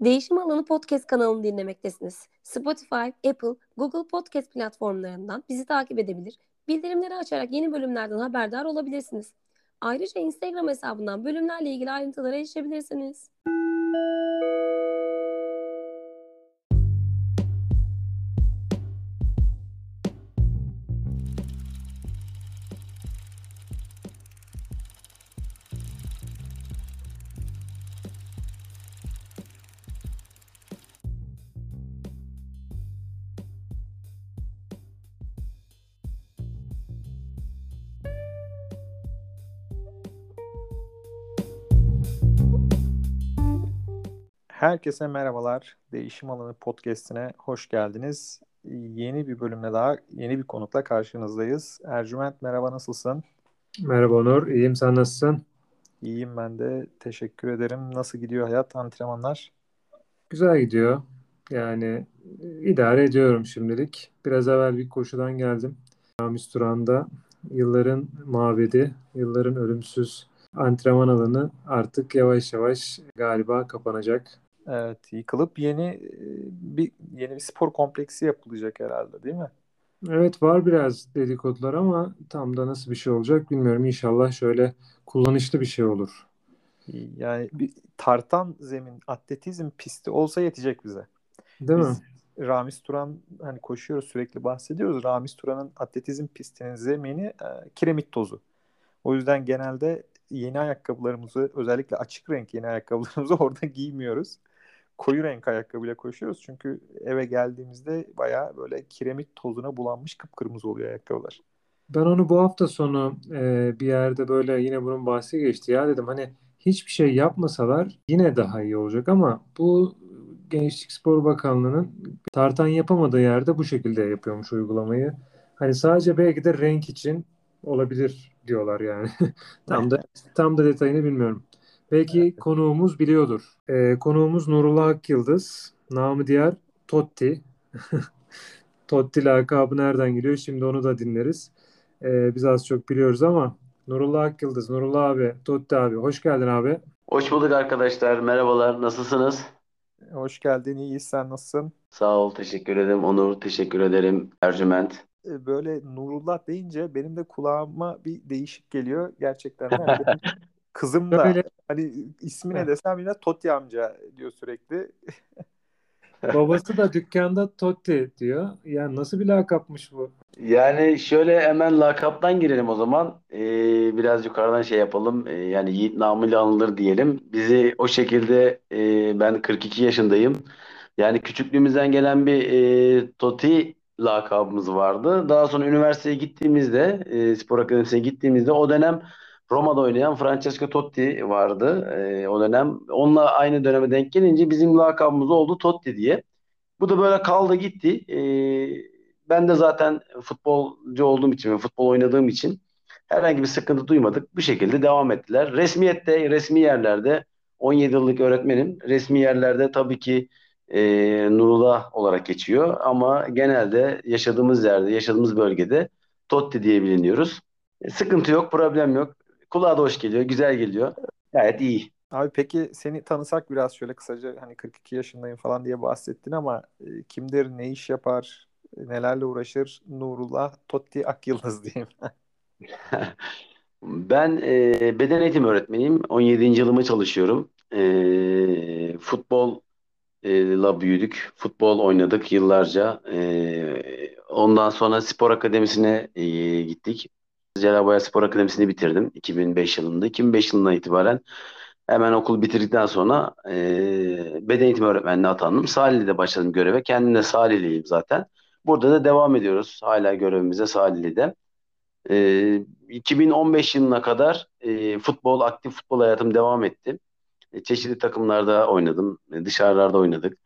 Değişim Alanı Podcast kanalını dinlemektesiniz. Spotify, Apple, Google Podcast platformlarından bizi takip edebilir, bildirimleri açarak yeni bölümlerden haberdar olabilirsiniz. Ayrıca Instagram hesabından bölümlerle ilgili ayrıntılara erişebilirsiniz. Herkese merhabalar. Değişim Alanı Podcast'ine hoş geldiniz. Yeni bir bölümle daha yeni bir konukla karşınızdayız. Ercüment merhaba nasılsın? Merhaba Onur, iyiyim sen nasılsın? İyiyim ben de. Teşekkür ederim. Nasıl gidiyor hayat, antrenmanlar? Güzel gidiyor. Yani idare ediyorum şimdilik. Biraz evvel bir koşudan geldim. Ramiz Turan'da yılların mabedi, yılların ölümsüz antrenman alanı artık yavaş yavaş galiba kapanacak. Evet, yıkılıp yeni bir yeni bir spor kompleksi yapılacak herhalde, değil mi? Evet var biraz dedikodular ama tam da nasıl bir şey olacak bilmiyorum. İnşallah şöyle kullanışlı bir şey olur. Yani bir tartan zemin, atletizm pisti olsa yetecek bize. Değil Biz mi? Ramiz Turan hani koşuyoruz sürekli bahsediyoruz. Ramiz Turan'ın atletizm pistinin zemini e, kiremit tozu. O yüzden genelde yeni ayakkabılarımızı özellikle açık renk yeni ayakkabılarımızı orada giymiyoruz koyu renk ayakkabıyla koşuyoruz. Çünkü eve geldiğimizde bayağı böyle kiremit tozuna bulanmış kıpkırmızı oluyor ayakkabılar. Ben onu bu hafta sonu e, bir yerde böyle yine bunun bahsi geçti ya dedim hani hiçbir şey yapmasalar yine daha iyi olacak ama bu Gençlik Spor Bakanlığı'nın tartan yapamadığı yerde bu şekilde yapıyormuş uygulamayı. Hani sadece belki de renk için olabilir diyorlar yani. tam da tam da detayını bilmiyorum. Belki konuğumuz biliyordur. Ee, konuğumuz Nurullah Akyıldız. Namı diğer Totti. Totti lakabı nereden geliyor? Şimdi onu da dinleriz. Ee, biz az çok biliyoruz ama Nurullah Akyıldız, Nurullah abi, Totti abi. Hoş geldin abi. Hoş bulduk arkadaşlar. Merhabalar. Nasılsınız? Hoş geldin. İyiyiz. Sen nasılsın? Sağ ol. Teşekkür ederim. Onur. Teşekkür ederim. Ercüment. Ee, böyle Nurullah deyince benim de kulağıma bir değişik geliyor. Gerçekten. Kızım da Öyle. hani ismine desem yine Totti amca diyor sürekli. Babası da dükkanda Totti diyor. Yani nasıl bir lakapmış bu? Yani şöyle hemen lakaptan girelim o zaman. Ee, biraz yukarıdan şey yapalım. Ee, yani Yiğit namıyla anılır diyelim. Bizi o şekilde e, ben 42 yaşındayım. Yani küçüklüğümüzden gelen bir e, Totti lakabımız vardı. Daha sonra üniversiteye gittiğimizde, e, spor akademisine gittiğimizde o dönem Roma'da oynayan Francesco Totti vardı e, o dönem. Onunla aynı döneme denk gelince bizim lakabımız oldu Totti diye. Bu da böyle kaldı gitti. E, ben de zaten futbolcu olduğum için ve futbol oynadığım için herhangi bir sıkıntı duymadık. Bu şekilde devam ettiler. Resmiyette, resmi yerlerde 17 yıllık öğretmenim. Resmi yerlerde tabii ki e, Nurullah olarak geçiyor. Ama genelde yaşadığımız yerde, yaşadığımız bölgede Totti diye biliniyoruz. E, sıkıntı yok, problem yok. Kulağa da hoş geliyor, güzel geliyor. Gayet iyi. Abi peki seni tanısak biraz şöyle kısaca hani 42 yaşındayım falan diye bahsettin ama e, kimdir, ne iş yapar, nelerle uğraşır? Nurullah Totti Akyıldız diyeyim. ben e, beden eğitimi öğretmeniyim. 17. yılımı çalışıyorum. E, futbolla büyüdük. Futbol oynadık yıllarca. E, ondan sonra spor akademisine e, gittik. Celal Spor Akademisi'ni bitirdim 2005 yılında. 2005 yılından itibaren hemen okul bitirdikten sonra e, beden eğitimi öğretmenliğine atandım. Salihli'de başladım göreve. Kendim de Salihliyim zaten. Burada da devam ediyoruz hala görevimize Salihli'de. E, 2015 yılına kadar e, futbol, aktif futbol hayatım devam etti. E, çeşitli takımlarda oynadım. E, dışarılarda oynadık.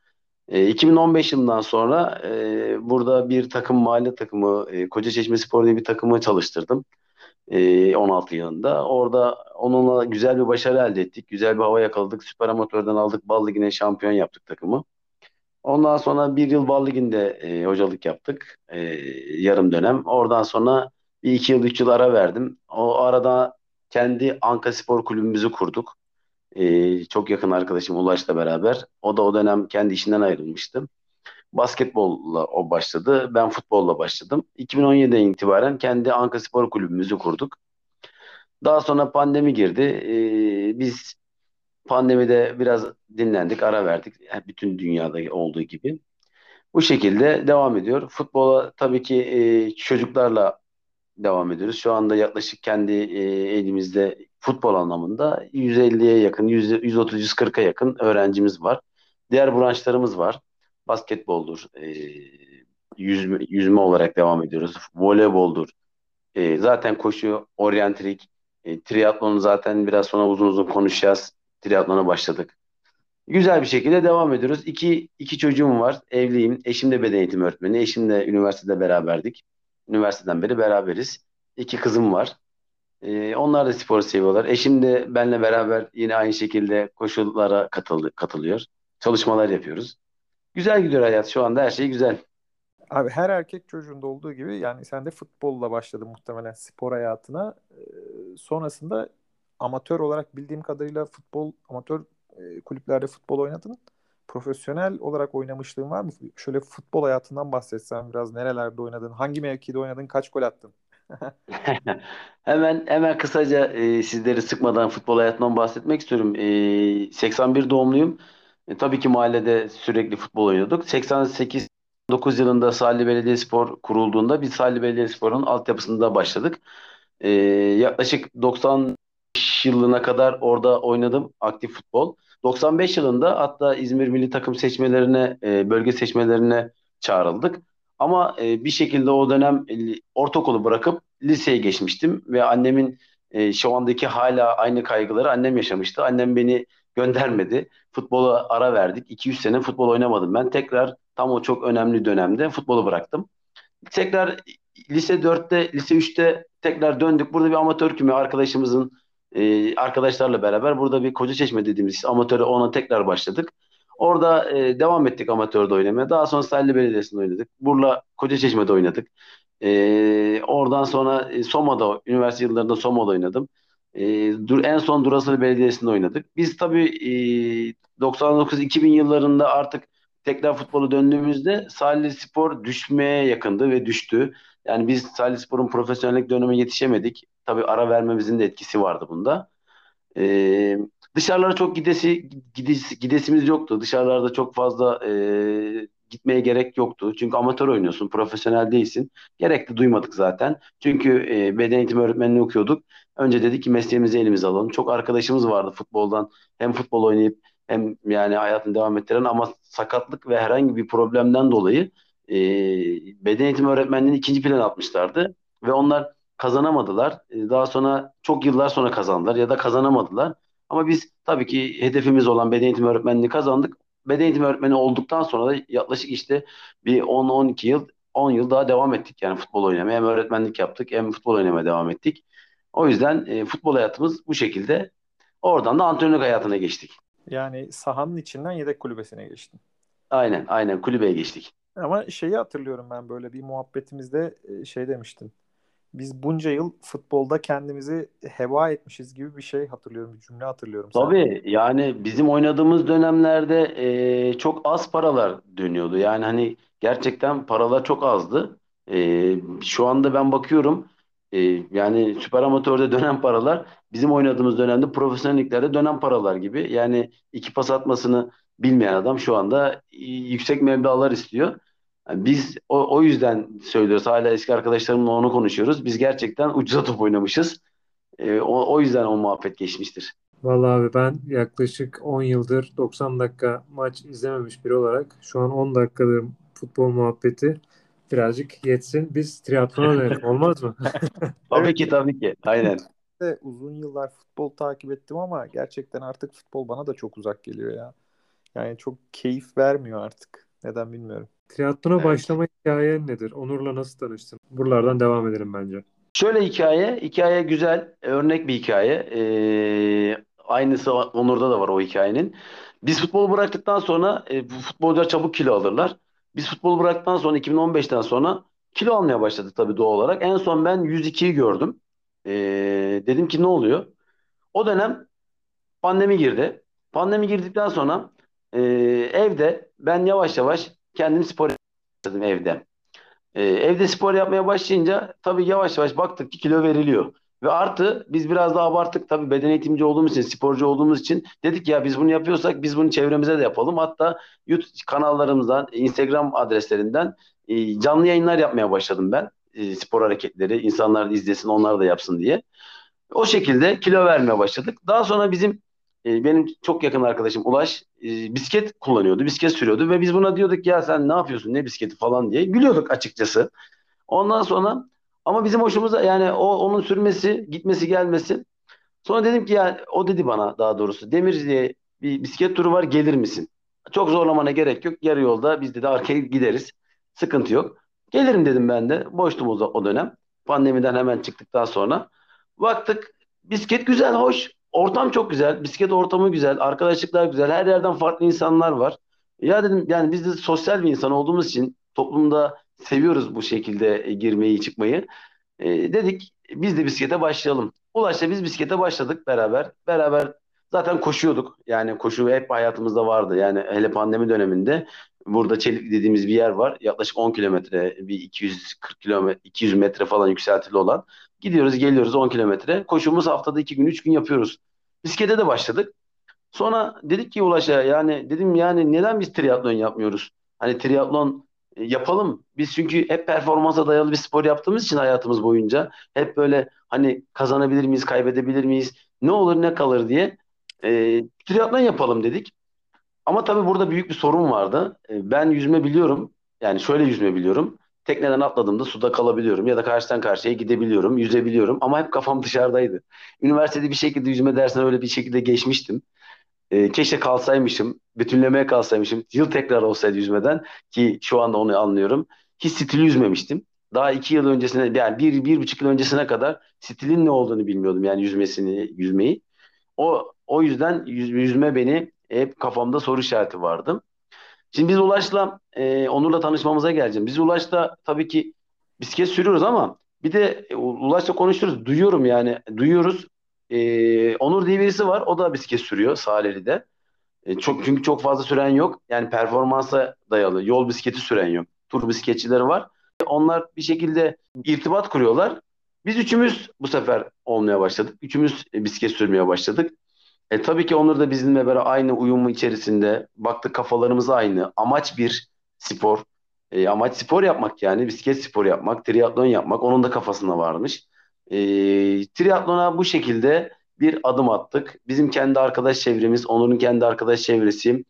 E, 2015 yılından sonra e, burada bir takım mahalle takımı, e, Koca Spor diye bir takımı çalıştırdım. 16 yılında. Orada onunla güzel bir başarı elde ettik. Güzel bir hava yakaladık. Süper Amatör'den aldık. Bal Ligi'ne şampiyon yaptık takımı. Ondan sonra bir yıl Bal Ligi'nde e, hocalık yaptık. E, yarım dönem. Oradan sonra bir iki yıl, üç yıl ara verdim. O arada kendi Anka Spor Kulübümüzü kurduk. Ee, çok yakın arkadaşım Ulaş'la beraber. O da o dönem kendi işinden ayrılmıştı. Basketbolla o başladı. Ben futbolla başladım. 2017'den itibaren kendi Anka Spor Kulübümüzü kurduk. Daha sonra pandemi girdi. Ee, biz pandemide biraz dinlendik, ara verdik. Bütün dünyada olduğu gibi. Bu şekilde devam ediyor. Futbola tabii ki e, çocuklarla devam ediyoruz. Şu anda yaklaşık kendi e, elimizde futbol anlamında 150'ye yakın, 130-140'a yakın öğrencimiz var. Diğer branşlarımız var. Basketboldur, e, yüzme, yüzme olarak devam ediyoruz. Voleyboldur. E, zaten koşu, oryantrik, e, triatlonu zaten biraz sonra uzun uzun konuşacağız. Triatlona başladık. Güzel bir şekilde devam ediyoruz. İki, iki çocuğum var. Evliyim. Eşim de beden eğitimi öğretmeni. Eşimle üniversitede beraberdik. Üniversiteden beri beraberiz. İki kızım var. Ee, onlar da sporu seviyorlar. Eşim de benle beraber yine aynı şekilde koşullara katıldı, katılıyor. Çalışmalar yapıyoruz. Güzel gidiyor hayat şu anda her şey güzel. Abi her erkek çocuğunda olduğu gibi yani sen de futbolla başladın muhtemelen spor hayatına. Ee, sonrasında amatör olarak bildiğim kadarıyla futbol amatör e, kulüplerde futbol oynadın. Profesyonel olarak oynamışlığın var mı? Şöyle futbol hayatından bahsetsen biraz nerelerde oynadın, hangi mevkide oynadın, kaç gol attın? Hemen hemen kısaca e, sizleri sıkmadan futbol hayatından bahsetmek istiyorum. E, 81 doğumluyum. E, tabii ki mahallede sürekli futbol oynuyorduk. 88 9 yılında Salih Belediyespor kurulduğunda biz Salih Belediyespor'un altyapısında başladık. E, yaklaşık 90 yılına kadar orada oynadım aktif futbol. 95 yılında hatta İzmir milli takım seçmelerine, e, bölge seçmelerine çağrıldık. Ama e, bir şekilde o dönem e, ortaokulu bırakıp liseye geçmiştim ve annemin e, şu andaki hala aynı kaygıları annem yaşamıştı. Annem beni göndermedi. Futbola ara verdik. 200 sene futbol oynamadım ben. Tekrar tam o çok önemli dönemde futbolu bıraktım. Tekrar lise 4'te, lise 3'te tekrar döndük. Burada bir amatör küme arkadaşımızın e, arkadaşlarla beraber burada bir Koca Çeşme dediğimiz amatöre ona tekrar başladık. Orada e, devam ettik amatörde oynamaya. Daha sonra Salli Belediyesi'nde oynadık. Burla Koca Çeşme'de oynadık. E, oradan sonra e, Soma'da, üniversite yıllarında Soma'da oynadım. E, dur, en son Durasılı Belediyesi'nde oynadık. Biz tabii e, 99-2000 yıllarında artık tekrar futbolu döndüğümüzde Salih Spor düşmeye yakındı ve düştü. Yani biz Salih Spor'un profesyonellik dönemi yetişemedik. Tabii ara vermemizin de etkisi vardı bunda. Ee, dışarılara çok gidesi, gidesi gidesimiz yoktu. Dışarılarda çok fazla e, gitmeye gerek yoktu. Çünkü amatör oynuyorsun, profesyonel değilsin. Gerek de duymadık zaten. Çünkü e, beden eğitimi öğretmenliği okuyorduk. Önce dedik ki mesleğimizi elimize alalım. Çok arkadaşımız vardı futboldan. Hem futbol oynayıp hem yani hayatını devam ettiren ama sakatlık ve herhangi bir problemden dolayı e, beden eğitimi öğretmenliğini ikinci plan atmışlardı. Ve onlar kazanamadılar. E, daha sonra çok yıllar sonra kazandılar ya da kazanamadılar. Ama biz tabii ki hedefimiz olan beden eğitimi öğretmenliğini kazandık. Beden eğitimi öğretmeni olduktan sonra da yaklaşık işte bir 10-12 yıl 10 yıl daha devam ettik yani futbol oynamaya. Hem öğretmenlik yaptık hem futbol oynamaya devam ettik. O yüzden e, futbol hayatımız bu şekilde. Oradan da antrenörlük hayatına geçtik. Yani sahanın içinden yedek kulübesine geçtin. Aynen, aynen kulübeye geçtik. Ama şeyi hatırlıyorum ben böyle bir muhabbetimizde e, şey demiştin biz bunca yıl futbolda kendimizi heba etmişiz gibi bir şey hatırlıyorum, bir cümle hatırlıyorum. Tabii sen. yani bizim oynadığımız dönemlerde e, çok az paralar dönüyordu. Yani hani gerçekten paralar çok azdı. E, şu anda ben bakıyorum e, yani süper amatörde dönen paralar bizim oynadığımız dönemde profesyonelliklerde dönen paralar gibi. Yani iki pas atmasını bilmeyen adam şu anda yüksek meblalar istiyor. Yani biz o, o yüzden söylüyoruz. Hala eski arkadaşlarımla onu konuşuyoruz. Biz gerçekten ucuza top oynamışız. E, o, o yüzden o muhabbet geçmiştir. Vallahi abi ben yaklaşık 10 yıldır 90 dakika maç izlememiş biri olarak şu an 10 dakikadır futbol muhabbeti birazcık yetsin. Biz triatlona dönelim olmaz mı? tabii ki tabii ki. Aynen. De uzun yıllar futbol takip ettim ama gerçekten artık futbol bana da çok uzak geliyor ya. Yani çok keyif vermiyor artık. Neden bilmiyorum. Triatlona evet. başlama hikayen nedir? Onur'la nasıl tanıştın? Buralardan devam edelim bence. Şöyle hikaye, hikaye güzel, örnek bir hikaye. Ee, aynısı Onur'da da var o hikayenin. Biz futbolu bıraktıktan sonra e, futbolcular çabuk kilo alırlar. Biz futbolu bıraktıktan sonra 2015'ten sonra kilo almaya başladı tabii doğal olarak. En son ben 102'yi gördüm. Ee, dedim ki ne oluyor? O dönem Pandemi girdi. Pandemi girdikten sonra e, evde ben yavaş yavaş kendim spor yaptım evde. E, evde spor yapmaya başlayınca tabii yavaş yavaş baktık ki kilo veriliyor. Ve artı biz biraz daha abarttık tabii beden eğitimci olduğumuz için, sporcu olduğumuz için dedik ya biz bunu yapıyorsak biz bunu çevremize de yapalım. Hatta YouTube kanallarımızdan, Instagram adreslerinden e, canlı yayınlar yapmaya başladım ben. E, spor hareketleri, insanlar da izlesin, onlar da yapsın diye. O şekilde kilo vermeye başladık. Daha sonra bizim e, benim çok yakın arkadaşım Ulaş e, bisiklet kullanıyordu, bisiklet sürüyordu ve biz buna diyorduk ya sen ne yapıyorsun, ne bisikleti falan diye gülüyorduk açıkçası. Ondan sonra ama bizim hoşumuza yani o onun sürmesi, gitmesi, gelmesi. Sonra dedim ki ya o dedi bana daha doğrusu Demir diye bir bisiklet turu var gelir misin? Çok zorlamana gerek yok. Yarı yolda biz de arkaya gideriz. Sıkıntı yok. Gelirim dedim ben de. Boştum o, o dönem. Pandemiden hemen çıktıktan sonra. Baktık bisiklet güzel, hoş. Ortam çok güzel. Bisiklet ortamı güzel. Arkadaşlıklar güzel. Her yerden farklı insanlar var. Ya dedim yani biz de sosyal bir insan olduğumuz için toplumda seviyoruz bu şekilde e, girmeyi, çıkmayı. E, dedik biz de bisiklete başlayalım. Ulaş'la biz bisiklete başladık beraber. Beraber zaten koşuyorduk. Yani koşu hep hayatımızda vardı. Yani hele pandemi döneminde burada Çelik dediğimiz bir yer var. Yaklaşık 10 kilometre, bir 240 kilometre, 200 metre falan yükseltili olan. Gidiyoruz, geliyoruz 10 kilometre. Koşumuz haftada 2 gün, 3 gün yapıyoruz. Bisiklete de başladık. Sonra dedik ki Ulaş'a yani dedim yani neden biz triatlon yapmıyoruz? Hani triatlon yapalım. Biz çünkü hep performansa dayalı bir spor yaptığımız için hayatımız boyunca hep böyle hani kazanabilir miyiz, kaybedebilir miyiz, ne olur ne kalır diye e, triatlon yapalım dedik. Ama tabii burada büyük bir sorun vardı. E, ben yüzme biliyorum. Yani şöyle yüzme biliyorum. Tekneden atladığımda suda kalabiliyorum ya da karşıdan karşıya gidebiliyorum, yüzebiliyorum ama hep kafam dışarıdaydı. Üniversitede bir şekilde yüzme dersine öyle bir şekilde geçmiştim. E, keşke kalsaymışım, bütünlemeye kalsaymışım. Yıl tekrar olsaydı yüzmeden ki şu anda onu anlıyorum. Hiç stili yüzmemiştim. Daha iki yıl öncesine yani bir, bir buçuk yıl öncesine kadar stilin ne olduğunu bilmiyordum yani yüzmesini, yüzmeyi. O, o yüzden yüz, yüzme beni hep kafamda soru işareti vardı. Şimdi biz Ulaş'la e, Onur'la tanışmamıza geleceğim. Biz Ulaş'la tabii ki bisiklet sürüyoruz ama bir de e, Ulaş'la konuşuyoruz. Duyuyorum yani. Duyuyoruz. E, Onur diye birisi var. O da bisiklet sürüyor Salihli'de. E, çok, çünkü çok fazla süren yok. Yani performansa dayalı. Yol bisikleti süren yok. Tur bisikletçileri var. Onlar bir şekilde irtibat kuruyorlar. Biz üçümüz bu sefer olmaya başladık. Üçümüz bisiklet sürmeye başladık. E, tabii ki Onur da bizimle beraber aynı uyumu içerisinde. Baktık kafalarımız aynı. Amaç bir spor. E, amaç spor yapmak yani. Bisiklet spor yapmak, triatlon yapmak. Onun da kafasında varmış. E, triatlona bu şekilde bir adım attık. Bizim kendi arkadaş çevremiz, Onur'un kendi arkadaş çevresi.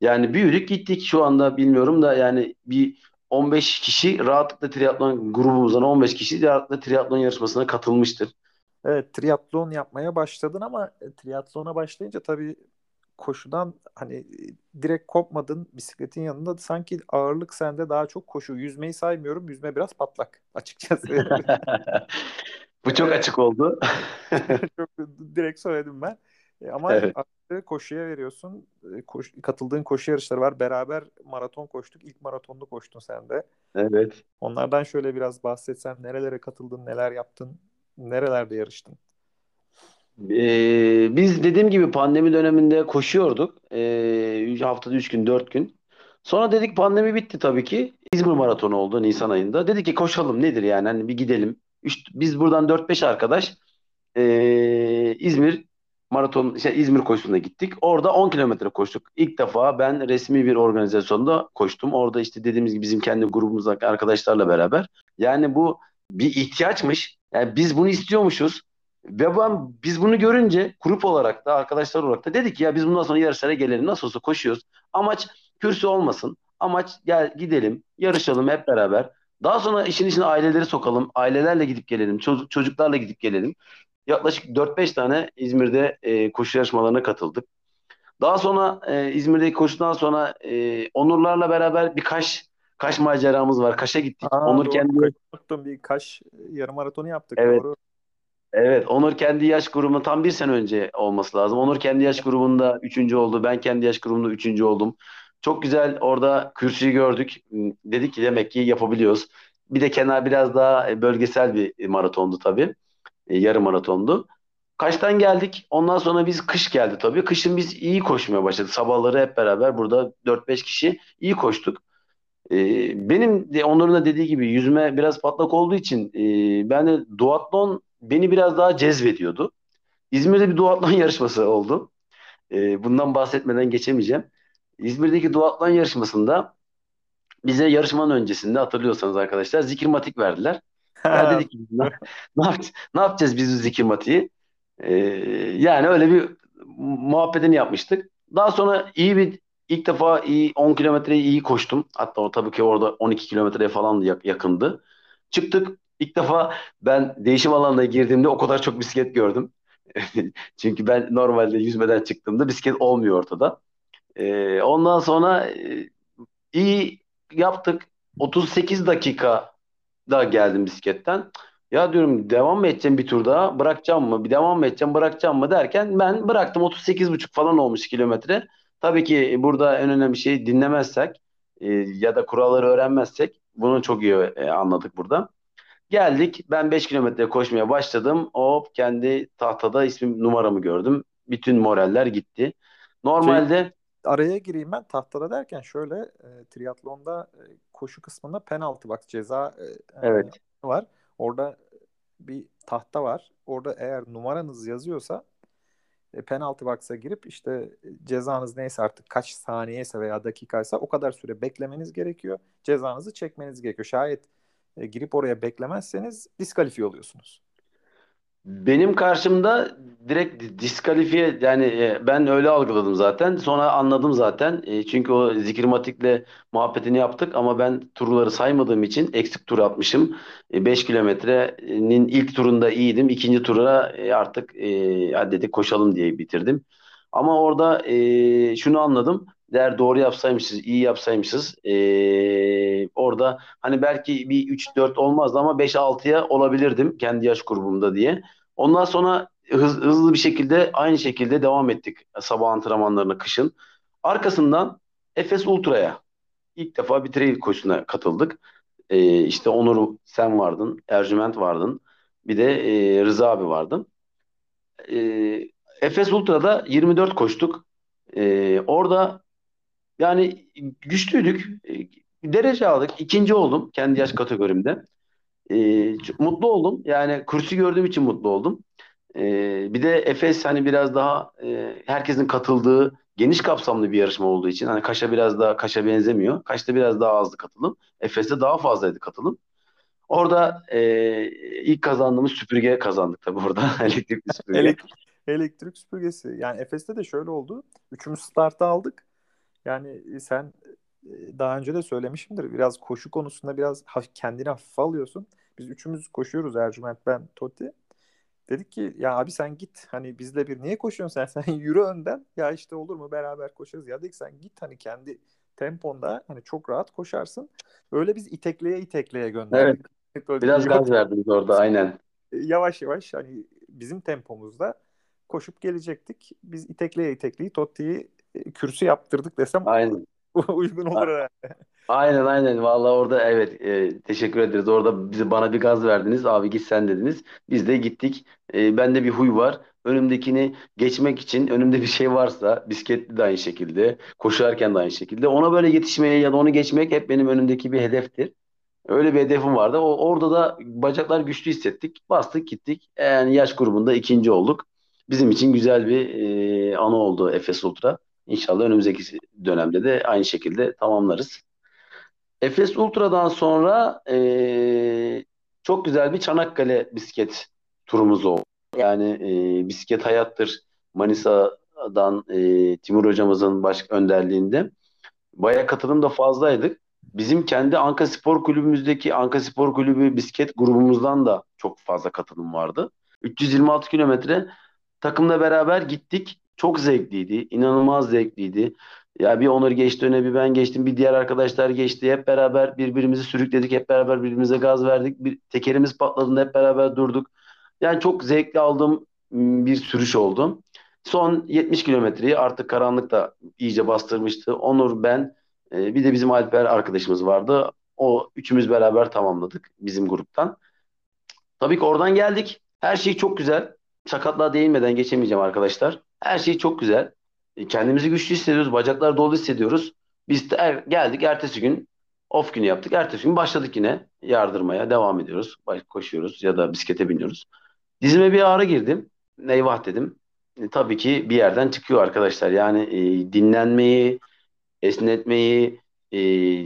Yani büyüdük gittik şu anda bilmiyorum da yani bir 15 kişi rahatlıkla triatlon grubumuzdan 15 kişi rahatlıkla triatlon yarışmasına katılmıştır. Evet, triatlon yapmaya başladın ama e, triatlona başlayınca tabii koşudan hani e, direkt kopmadın bisikletin yanında sanki ağırlık sende daha çok koşu. Yüzmeyi saymıyorum. Yüzme biraz patlak açıkçası. Bu çok açık oldu. çok direkt söyledim ben. E, ama evet. koşuya veriyorsun. Koş, katıldığın koşu yarışları var. Beraber maraton koştuk. İlk maratonlu koştun sen de. Evet. Onlardan şöyle biraz bahsetsen nerelere katıldın, neler yaptın? Nerelerde yarıştın? Ee, biz dediğim gibi pandemi döneminde koşuyorduk. Ee, haftada 3 gün 4 gün. Sonra dedik pandemi bitti tabii ki. İzmir maratonu oldu Nisan ayında. Dedik ki koşalım nedir yani hani bir gidelim. Üç, biz buradan 4-5 arkadaş ee, İzmir maraton şey, İzmir koşusuna gittik. Orada 10 kilometre koştuk. İlk defa ben resmi bir organizasyonda koştum. Orada işte dediğimiz gibi bizim kendi grubumuzdaki arkadaşlarla beraber. Yani bu bir ihtiyaçmış. Yani biz bunu istiyormuşuz. Ve ben, biz bunu görünce grup olarak da arkadaşlar olarak da dedik ya biz bundan sonra yarışlara gelelim. Nasıl olsa koşuyoruz. Amaç kürsü olmasın. Amaç gel gidelim, yarışalım hep beraber. Daha sonra işin içine aileleri sokalım. Ailelerle gidip gelelim. Çocuk, çocuklarla gidip gelelim. Yaklaşık 4-5 tane İzmir'de e, koşu yarışmalarına katıldık. Daha sonra e, İzmir'deki koşudan sonra e, Onurlarla beraber birkaç Kaş maceramız var. Kaş'a gittik. Aa, Onur doğru, kendi unuttum. bir Kaş yarım maratonu yaptık. Evet. Doğru. Evet, Onur kendi yaş grubunda tam bir sene önce olması lazım. Onur kendi yaş grubunda üçüncü oldu. Ben kendi yaş grubunda üçüncü oldum. Çok güzel orada kürsüyü gördük. Dedik ki demek ki yapabiliyoruz. Bir de kenar biraz daha bölgesel bir maratondu tabii. E, yarım maratondu. Kaçtan geldik? Ondan sonra biz kış geldi tabii. Kışın biz iyi koşmaya başladık. Sabahları hep beraber burada 4-5 kişi iyi koştuk. Ee, benim de onların da dediği gibi yüzme biraz patlak olduğu için e, ben de duatlon beni biraz daha cezbediyordu. İzmir'de bir duatlon yarışması oldu. Bundan bahsetmeden geçemeyeceğim. İzmir'deki duatlon yarışmasında bize yarışmanın öncesinde hatırlıyorsanız arkadaşlar zikirmatik verdiler. Ya dedik ki ne, ne, yapacağız, ne yapacağız biz bu zikirmatiği? Ee, yani öyle bir muhabbetini yapmıştık. Daha sonra iyi bir ilk defa iyi 10 kilometreyi iyi koştum. Hatta o tabii ki orada 12 kilometreye falan yakındı. Çıktık. İlk defa ben değişim alanına girdiğimde o kadar çok bisiklet gördüm. Çünkü ben normalde yüzmeden çıktığımda bisiklet olmuyor ortada. Ee, ondan sonra e, iyi yaptık. 38 dakika da geldim bisikletten. Ya diyorum devam mı edeceğim bir tur daha bırakacağım mı? Bir devam mı edeceğim bırakacağım mı derken ben bıraktım 38,5 falan olmuş kilometre. Tabii ki burada en önemli şey dinlemezsek e, ya da kuralları öğrenmezsek bunu çok iyi e, anladık burada. Geldik ben 5 kilometre koşmaya başladım. Hop kendi tahtada ismim numaramı gördüm. Bütün moraller gitti. Normalde Şey, araya gireyim ben tahtada derken şöyle e, triatlonda e, koşu kısmında penaltı bak ceza e, Evet. var. Orada bir tahta var. Orada eğer numaranız yazıyorsa e, penaltı box'a girip işte e, cezanız neyse artık kaç saniyeyse veya dakikaysa o kadar süre beklemeniz gerekiyor. Cezanızı çekmeniz gerekiyor. Şayet e, girip oraya beklemezseniz diskalifiye oluyorsunuz. Benim karşımda direkt diskalifiye yani e, ben öyle algıladım zaten. Sonra anladım zaten. E, çünkü o zikirmatikle muhabbetini yaptık ama ben turları saymadığım için eksik tur atmışım. 5 kilometrenin ilk turunda iyiydim. İkinci tura e, artık e, hadi koşalım diye bitirdim. Ama orada e, şunu anladım. Eğer doğru yapsaymışız, iyi yapsaymışız e, orada hani belki bir 3-4 olmazdı ama 5-6'ya olabilirdim kendi yaş grubumda diye. Ondan sonra hız, hızlı bir şekilde aynı şekilde devam ettik sabah antrenmanlarına kışın. Arkasından Efes Ultra'ya ilk defa bir trail koşusuna katıldık. E, işte Onur sen vardın, Ercüment vardın. Bir de e, Rıza abi vardın. E, Efes Ultra'da 24 koştuk. E, orada yani güçlüydük. E, derece aldık. İkinci oldum kendi yaş kategorimde. E, çok mutlu oldum. Yani kursu gördüğüm için mutlu oldum. E, bir de Efes hani biraz daha e, herkesin katıldığı geniş kapsamlı bir yarışma olduğu için hani Kaş'a biraz daha Kaş'a benzemiyor. Kaş'ta biraz daha azdı katılım. Efes'te daha fazlaydı katılım. Orada e, ilk kazandığımız süpürge kazandık tabii orada. Elektrikli süpürge. Elektrik, elektrik süpürgesi. Yani Efes'te de şöyle oldu. Üçümüz startı aldık. Yani sen e, daha önce de söylemişimdir. Biraz koşu konusunda biraz kendini hafife alıyorsun. Biz üçümüz koşuyoruz Ercüment, ben, Totti. Dedik ki ya abi sen git hani bizle bir niye koşuyorsun sen sen yürü önden ya işte olur mu beraber koşarız ya dedik sen git hani kendi temponda hani çok rahat koşarsın. Öyle biz itekleye itekleye gönderdik. Böyle Biraz gaz verdiniz orada aynen. yavaş yavaş hani bizim tempomuzda koşup gelecektik. Biz itekleye itekleye Totti'yi e, kürsü yaptırdık desem Aynen. uygun olur herhalde. Aynen aynen. Vallahi orada evet e, teşekkür ederiz. Orada bize bana bir gaz verdiniz. Abi git sen dediniz. Biz de gittik. E, bende bir huy var. Önümdekini geçmek için önümde bir şey varsa bisikletli de aynı şekilde, koşarken de aynı şekilde ona böyle yetişmeye ya da onu geçmek hep benim önümdeki bir hedeftir. Öyle bir hedefim vardı. O, orada da bacaklar güçlü hissettik. Bastık gittik. Yani yaş grubunda ikinci olduk. Bizim için güzel bir e, anı oldu Efes Ultra. İnşallah önümüzdeki dönemde de aynı şekilde tamamlarız. Efes Ultra'dan sonra e, çok güzel bir Çanakkale bisiklet turumuz oldu. Yani e, bisiklet hayattır Manisa'dan e, Timur hocamızın baş önderliğinde. Baya katılım da fazlaydık. Bizim kendi Anka Spor Kulübümüzdeki Anka Spor Kulübü bisiklet grubumuzdan da çok fazla katılım vardı. 326 kilometre takımla beraber gittik. Çok zevkliydi. inanılmaz zevkliydi. Ya bir Onur geçti öne bir ben geçtim bir diğer arkadaşlar geçti. Hep beraber birbirimizi sürükledik. Hep beraber birbirimize gaz verdik. Bir tekerimiz patladığında hep beraber durduk. Yani çok zevkli aldığım bir sürüş oldu. Son 70 kilometreyi artık karanlık da iyice bastırmıştı. Onur, ben bir de bizim Alper arkadaşımız vardı. O üçümüz beraber tamamladık bizim gruptan. Tabii ki oradan geldik. Her şey çok güzel. sakatlığa değinmeden geçemeyeceğim arkadaşlar. Her şey çok güzel. E, Kendimizi güçlü hissediyoruz. Bacaklar dolu hissediyoruz. Biz de er- geldik ertesi gün off günü yaptık. Ertesi gün başladık yine yardırmaya devam ediyoruz. Koşuyoruz ya da bisiklete biniyoruz. Dizime bir ağrı girdim. Eyvah dedim. E, tabii ki bir yerden çıkıyor arkadaşlar. Yani e, dinlenmeyi, esnetmeyi, e,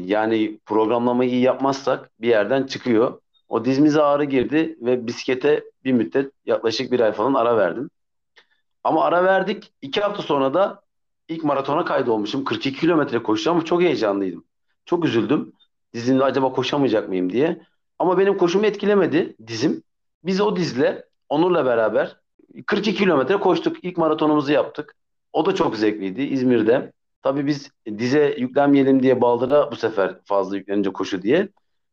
yani programlamayı iyi yapmazsak bir yerden çıkıyor. O dizimize ağrı girdi ve bisiklete bir müddet yaklaşık bir ay falan ara verdim. Ama ara verdik. İki hafta sonra da ilk maratona kaydolmuşum. 42 kilometre koşacağım çok heyecanlıydım. Çok üzüldüm. Dizimde acaba koşamayacak mıyım diye. Ama benim koşumu etkilemedi dizim. Biz o dizle Onur'la beraber 42 kilometre koştuk. İlk maratonumuzu yaptık. O da çok zevkliydi İzmir'de. Tabii biz dize yüklenmeyelim diye Baldır'a bu sefer fazla yüklenince koşu diye.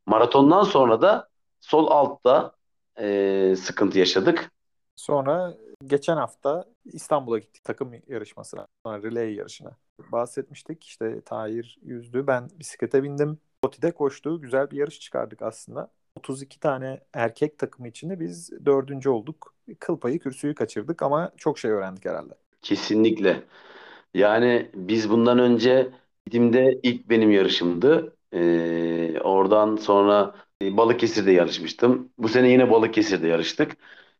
Maratondan sonra da sol altta e, sıkıntı yaşadık. Sonra geçen hafta İstanbul'a gittik takım yarışmasına, relay yarışına. Bahsetmiştik işte Tahir yüzdü, ben bisiklete bindim. Toti'de koştuğu güzel bir yarış çıkardık aslında. 32 tane erkek takımı içinde biz dördüncü olduk. Kıl payı kürsüyü kaçırdık ama çok şey öğrendik herhalde. Kesinlikle. Yani biz bundan önce Didim'de ilk benim yarışımdı. Ee, oradan sonra Balıkesir'de yarışmıştım. Bu sene yine Balıkesir'de yarıştık.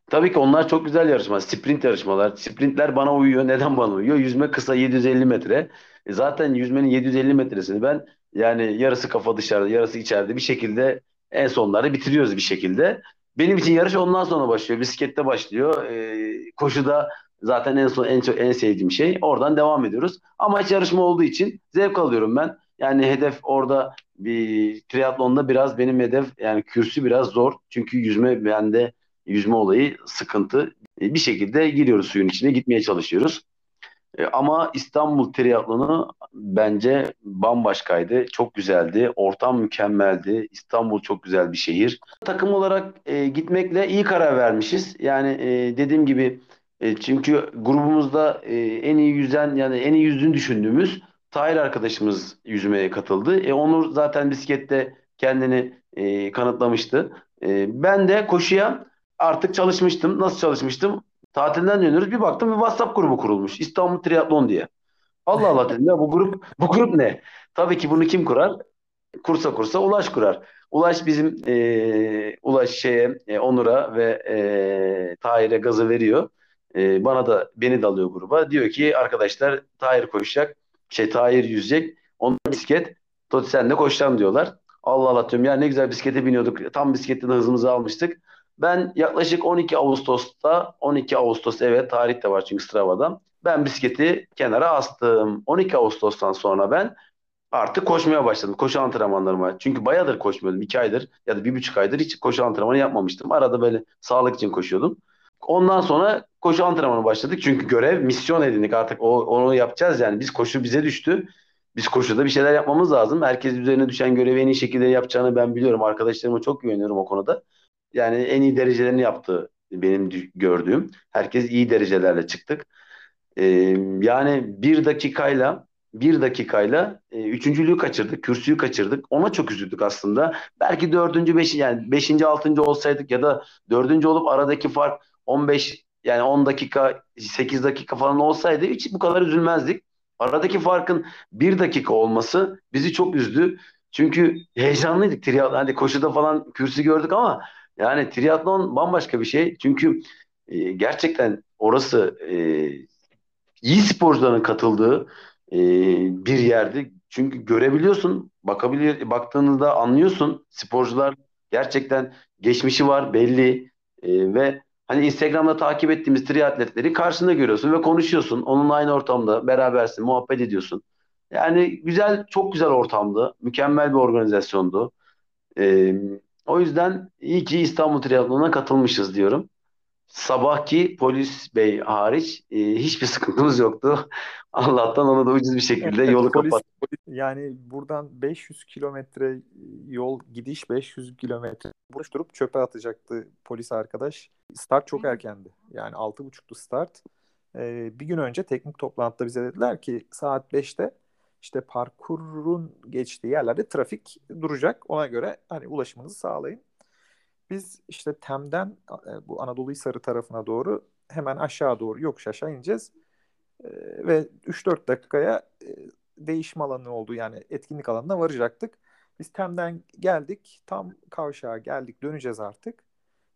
Tabii ki onlar çok güzel yarışmalar. Sprint yarışmalar. Sprintler bana uyuyor. Neden bana uyuyor? Yüzme kısa 750 metre. E zaten yüzmenin 750 metresini ben yani yarısı kafa dışarıda, yarısı içeride bir şekilde en sonlarda bitiriyoruz bir şekilde. Benim için yarış ondan sonra başlıyor. Bisiklette başlıyor. E, koşuda zaten en son en çok en sevdiğim şey. Oradan devam ediyoruz. Ama hiç yarışma olduğu için zevk alıyorum ben. Yani hedef orada bir triatlonda biraz benim hedef yani kürsü biraz zor. Çünkü yüzme bende yüzme olayı sıkıntı. E, bir şekilde giriyoruz suyun içine gitmeye çalışıyoruz. E, ama İstanbul triatlonu bence bambaşkaydı. Çok güzeldi. Ortam mükemmeldi. İstanbul çok güzel bir şehir. Takım olarak e, gitmekle iyi karar vermişiz. Yani e, dediğim gibi e, çünkü grubumuzda e, en iyi yüzen yani en iyi yüzdüğünü düşündüğümüz Tahir arkadaşımız yüzmeye katıldı. E, Onur zaten bisiklette kendini e, kanıtlamıştı. E, ben de koşuya artık çalışmıştım. Nasıl çalışmıştım? Tatilden dönüyoruz. Bir baktım bir WhatsApp grubu kurulmuş. İstanbul Triatlon diye. Allah Allah dedim ya bu grup bu grup ne? Tabii ki bunu kim kurar? Kursa kursa Ulaş kurar. Ulaş bizim e, Ulaş şeye e, Onur'a ve e, Tahir'e gazı veriyor. E, bana da beni de alıyor gruba. Diyor ki arkadaşlar Tahir koşacak. Şey Tahir yüzecek. Onun bisiklet. Toti sen de koşacaksın diyorlar. Allah Allah diyorum ya ne güzel bisiklete biniyorduk. Tam bisikletten hızımızı almıştık. Ben yaklaşık 12 Ağustos'ta 12 Ağustos evet tarih de var çünkü Strava'da. Ben bisikleti kenara astım. 12 Ağustos'tan sonra ben artık koşmaya başladım. Koşu antrenmanlarıma. Çünkü bayağıdır koşmuyordum. 2 aydır ya da 1,5 aydır hiç koşu antrenmanı yapmamıştım. Arada böyle sağlık için koşuyordum. Ondan sonra koşu antrenmanı başladık. Çünkü görev, misyon edindik artık. O, onu yapacağız yani. Biz koşu bize düştü. Biz koşuda bir şeyler yapmamız lazım. Herkes üzerine düşen görevi en iyi şekilde yapacağını ben biliyorum. Arkadaşlarıma çok güveniyorum o konuda. Yani en iyi derecelerini yaptı benim gördüğüm. Herkes iyi derecelerle çıktık. Ee, yani bir dakikayla bir dakikayla e, üçüncülüğü kaçırdık, kürsüyü kaçırdık. Ona çok üzüldük aslında. Belki dördüncü, beşinci yani beşinci, altıncı olsaydık ya da dördüncü olup aradaki fark 15 yani 10 dakika, 8 dakika falan olsaydı hiç bu kadar üzülmezdik. Aradaki farkın bir dakika olması bizi çok üzdü. Çünkü heyecanlıydık. Hani koşuda falan kürsü gördük ama yani triatlon bambaşka bir şey. Çünkü e, gerçekten orası e, iyi sporcuların katıldığı e, bir yerdi. Çünkü görebiliyorsun, bakabilir, baktığınızda anlıyorsun. Sporcular gerçekten geçmişi var belli e, ve hani Instagram'da takip ettiğimiz triatletleri karşında görüyorsun ve konuşuyorsun. Onunla aynı ortamda berabersin, muhabbet ediyorsun. Yani güzel, çok güzel ortamdı. Mükemmel bir organizasyondu. E, o yüzden iyi ki İstanbul Triatlonu'na katılmışız diyorum. Sabahki polis bey hariç e, hiçbir sıkıntımız yoktu. Allah'tan onu da ucuz bir şekilde Evet, yolu polis, kapattı. polis- yani buradan 500 kilometre yol gidiş 500 kilometre buluşturup çöpe atacaktı polis arkadaş. Start çok erkendi. Yani 6.30'tu start. Ee, bir gün önce teknik toplantıda bize dediler ki saat 5'te işte parkurun geçtiği yerlerde trafik duracak. Ona göre hani ulaşımınızı sağlayın. Biz işte Tem'den e, bu Anadolu Hisarı tarafına doğru hemen aşağı doğru yokuş aşağı ineceğiz. E, ve 3-4 dakikaya e, değişim alanı olduğu yani etkinlik alanına varacaktık. Biz Tem'den geldik. Tam kavşağa geldik. Döneceğiz artık.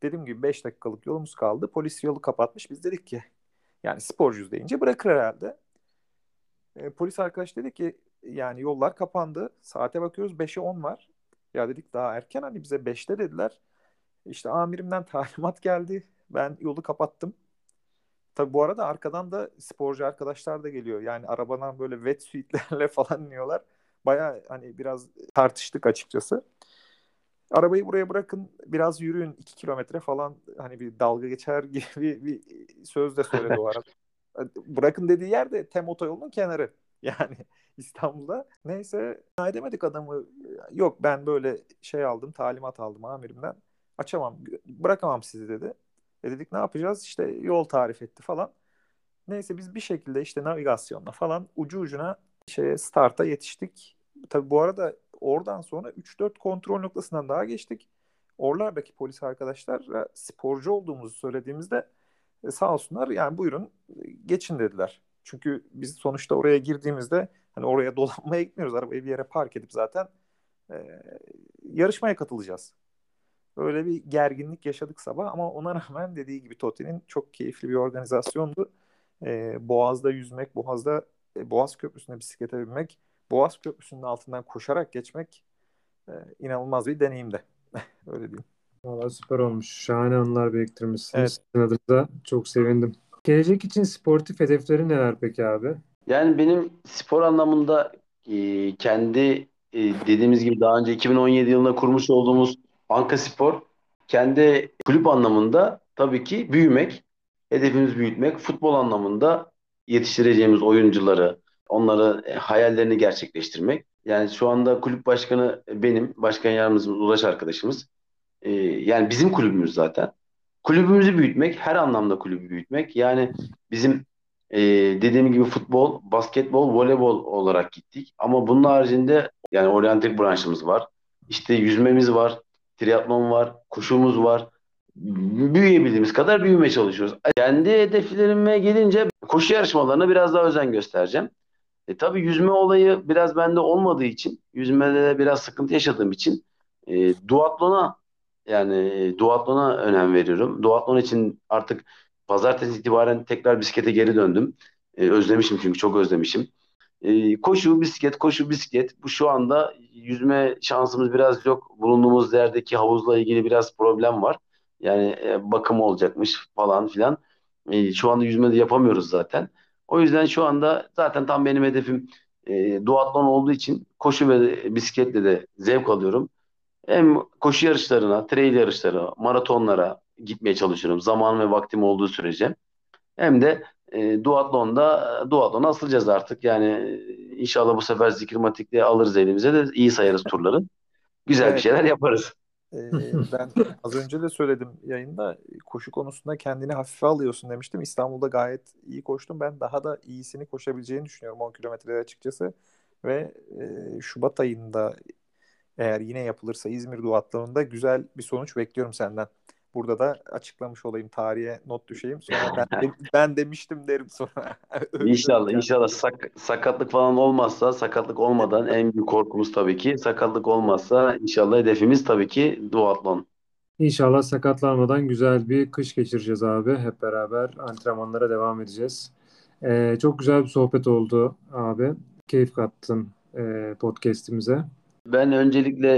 Dediğim gibi 5 dakikalık yolumuz kaldı. Polis yolu kapatmış. Biz dedik ki yani sporcuyuz deyince bırakır herhalde. E, polis arkadaş dedi ki yani yollar kapandı. Saate bakıyoruz 5'e 10 var. Ya dedik daha erken hani bize 5'te dediler. İşte amirimden talimat geldi. Ben yolu kapattım. Tabi bu arada arkadan da sporcu arkadaşlar da geliyor. Yani arabadan böyle wetsuitlerle falan iniyorlar. Baya hani biraz tartıştık açıkçası. Arabayı buraya bırakın biraz yürüyün 2 kilometre falan hani bir dalga geçer gibi bir söz de söyledi o arada. Bırakın dediği yer de tem otoyolunun kenarı. Yani İstanbul'da. Neyse edemedik adamı. Yok ben böyle şey aldım talimat aldım amirimden. Açamam bırakamam sizi dedi. E dedik ne yapacağız? İşte yol tarif etti falan. Neyse biz bir şekilde işte navigasyonla falan ucu ucuna şeye starta yetiştik. Tabi bu arada oradan sonra 3-4 kontrol noktasından daha geçtik. Oralardaki polis arkadaşlar sporcu olduğumuzu söylediğimizde e, sağ olsunlar yani buyurun geçin dediler. Çünkü biz sonuçta oraya girdiğimizde hani oraya dolanmaya gitmiyoruz. Arabayı bir yere park edip zaten e, yarışmaya katılacağız. Öyle bir gerginlik yaşadık sabah ama ona rağmen dediği gibi Toti'nin çok keyifli bir organizasyondu. E, Boğaz'da yüzmek, Boğaz'da e, Boğaz Köprüsü'ne bisiklete binmek, Boğaz Köprüsü'nün altından koşarak geçmek e, inanılmaz bir deneyimdi. Öyle diyeyim. Valla süper olmuş. Şahane anılar biriktirmişsiniz. Evet. adınıza çok sevindim. Gelecek için sportif hedefleri neler peki abi? Yani benim spor anlamında e, kendi e, dediğimiz gibi daha önce 2017 yılında kurmuş olduğumuz Anka Spor kendi kulüp anlamında tabii ki büyümek, hedefimiz büyütmek, futbol anlamında yetiştireceğimiz oyuncuları, onları e, hayallerini gerçekleştirmek. Yani şu anda kulüp başkanı benim, başkan yardımcımız Ulaş arkadaşımız. Ee, yani bizim kulübümüz zaten. Kulübümüzü büyütmek, her anlamda kulübü büyütmek. Yani bizim e, dediğim gibi futbol, basketbol, voleybol olarak gittik. Ama bunun haricinde yani oryantik branşımız var. İşte yüzmemiz var, triatlon var, koşumuz var. Büyüyebildiğimiz kadar büyümeye çalışıyoruz. Kendi hedeflerime gelince koşu yarışmalarına biraz daha özen göstereceğim. E, tabii yüzme olayı biraz bende olmadığı için, yüzmede de biraz sıkıntı yaşadığım için e, duatlona yani e, duatlona önem veriyorum. Duatlon için artık pazartesi itibaren tekrar bisiklete geri döndüm. E, özlemişim çünkü çok özlemişim. E, koşu, bisiklet, koşu, bisiklet. Bu şu anda yüzme şansımız biraz yok. Bulunduğumuz yerdeki havuzla ilgili biraz problem var. Yani e, bakım olacakmış falan filan. E, şu anda yüzme de yapamıyoruz zaten. O yüzden şu anda zaten tam benim hedefim e, duatlon olduğu için koşu ve bisikletle de zevk alıyorum. Hem koşu yarışlarına, trail yarışları, maratonlara gitmeye çalışıyorum. Zaman ve vaktim olduğu sürece. Hem de e, duatlonda duatlona asılacağız artık. Yani e, inşallah bu sefer zikirmatikle alırız elimize de iyi sayarız turları. Güzel evet. bir şeyler yaparız. Ee, ben az önce de söyledim yayında koşu konusunda kendini hafife alıyorsun demiştim. İstanbul'da gayet iyi koştum. Ben daha da iyisini koşabileceğini düşünüyorum 10 kilometrede açıkçası. Ve e, Şubat ayında eğer yine yapılırsa İzmir duatlarında güzel bir sonuç bekliyorum senden. Burada da açıklamış olayım tarihe not düşeyim. Sonra ben, de, ben demiştim derim sonra. İnşallah inşallah sak, sakatlık falan olmazsa sakatlık olmadan en büyük korkumuz tabii ki sakatlık olmazsa inşallah hedefimiz tabii ki duatlon. İnşallah sakatlanmadan güzel bir kış geçireceğiz abi. Hep beraber antrenmanlara devam edeceğiz. Ee, çok güzel bir sohbet oldu abi. Keyif kattın e, podcast'imize. Ben öncelikle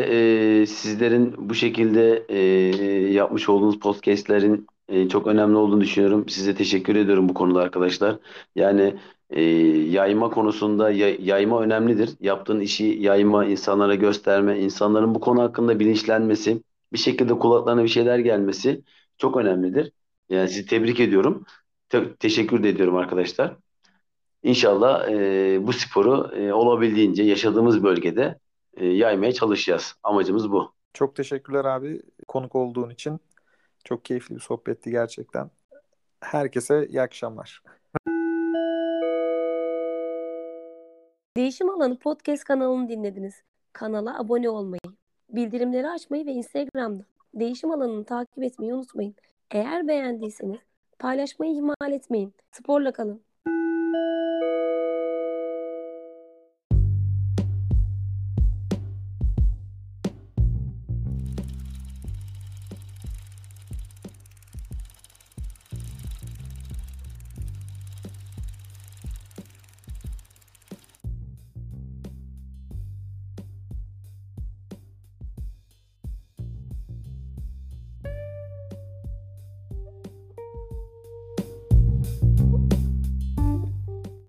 e, sizlerin bu şekilde e, yapmış olduğunuz podcastlerin e, çok önemli olduğunu düşünüyorum. Size teşekkür ediyorum bu konuda arkadaşlar. Yani e, yayma konusunda yay, yayma önemlidir. Yaptığın işi yayma, insanlara gösterme, insanların bu konu hakkında bilinçlenmesi, bir şekilde kulaklarına bir şeyler gelmesi çok önemlidir. Yani sizi tebrik ediyorum. Te- teşekkür de ediyorum arkadaşlar. İnşallah e, bu sporu e, olabildiğince yaşadığımız bölgede e, yaymaya çalışacağız. Amacımız bu. Çok teşekkürler abi konuk olduğun için. Çok keyifli bir sohbetti gerçekten. Herkese iyi akşamlar. Değişim Alanı podcast kanalını dinlediniz. Kanala abone olmayı, bildirimleri açmayı ve Instagram'da Değişim Alanı'nı takip etmeyi unutmayın. Eğer beğendiyseniz Paylaşmayı ihmal etmeyin. Sporla kalın.